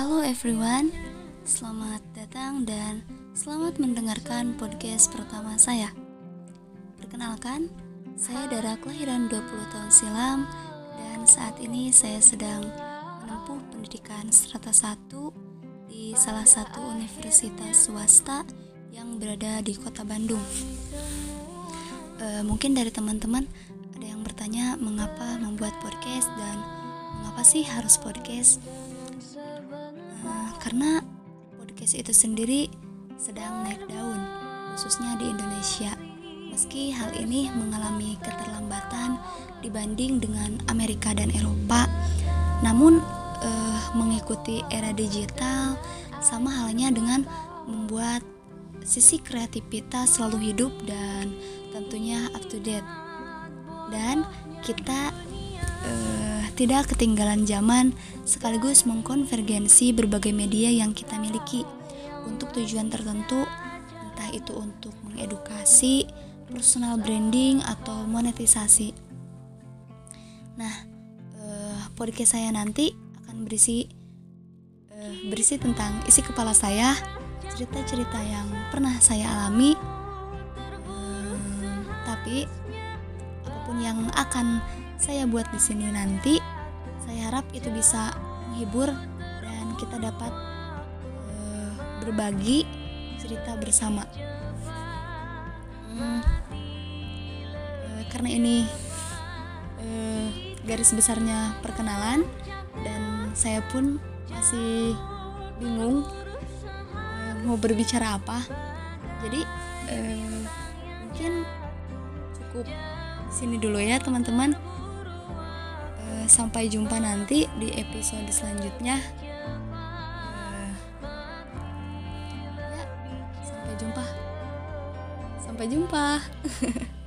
Halo everyone, selamat datang dan selamat mendengarkan podcast pertama saya. Perkenalkan, saya Dara kelahiran 20 tahun silam dan saat ini saya sedang menempuh pendidikan strata 1 di salah satu universitas swasta yang berada di kota Bandung. E, mungkin dari teman-teman ada yang bertanya mengapa membuat podcast dan mengapa sih harus podcast? Karena podcast itu sendiri sedang naik daun, khususnya di Indonesia. Meski hal ini mengalami keterlambatan dibanding dengan Amerika dan Eropa, namun eh, mengikuti era digital sama halnya dengan membuat sisi kreativitas selalu hidup dan tentunya up to date. Dan kita uh, tidak ketinggalan zaman sekaligus mengkonvergensi berbagai media yang kita miliki untuk tujuan tertentu entah itu untuk mengedukasi, personal branding atau monetisasi. Nah, uh, podcast saya nanti akan berisi uh, berisi tentang isi kepala saya, cerita-cerita yang pernah saya alami. Uh, tapi apa pun yang akan saya buat di sini nanti. Saya harap itu bisa menghibur dan kita dapat uh, berbagi cerita bersama. Hmm, uh, karena ini uh, garis besarnya perkenalan dan saya pun masih bingung uh, mau berbicara apa. Jadi uh, mungkin cukup sini dulu ya teman-teman sampai jumpa nanti di episode selanjutnya. Uh, ya, sampai jumpa. Sampai jumpa.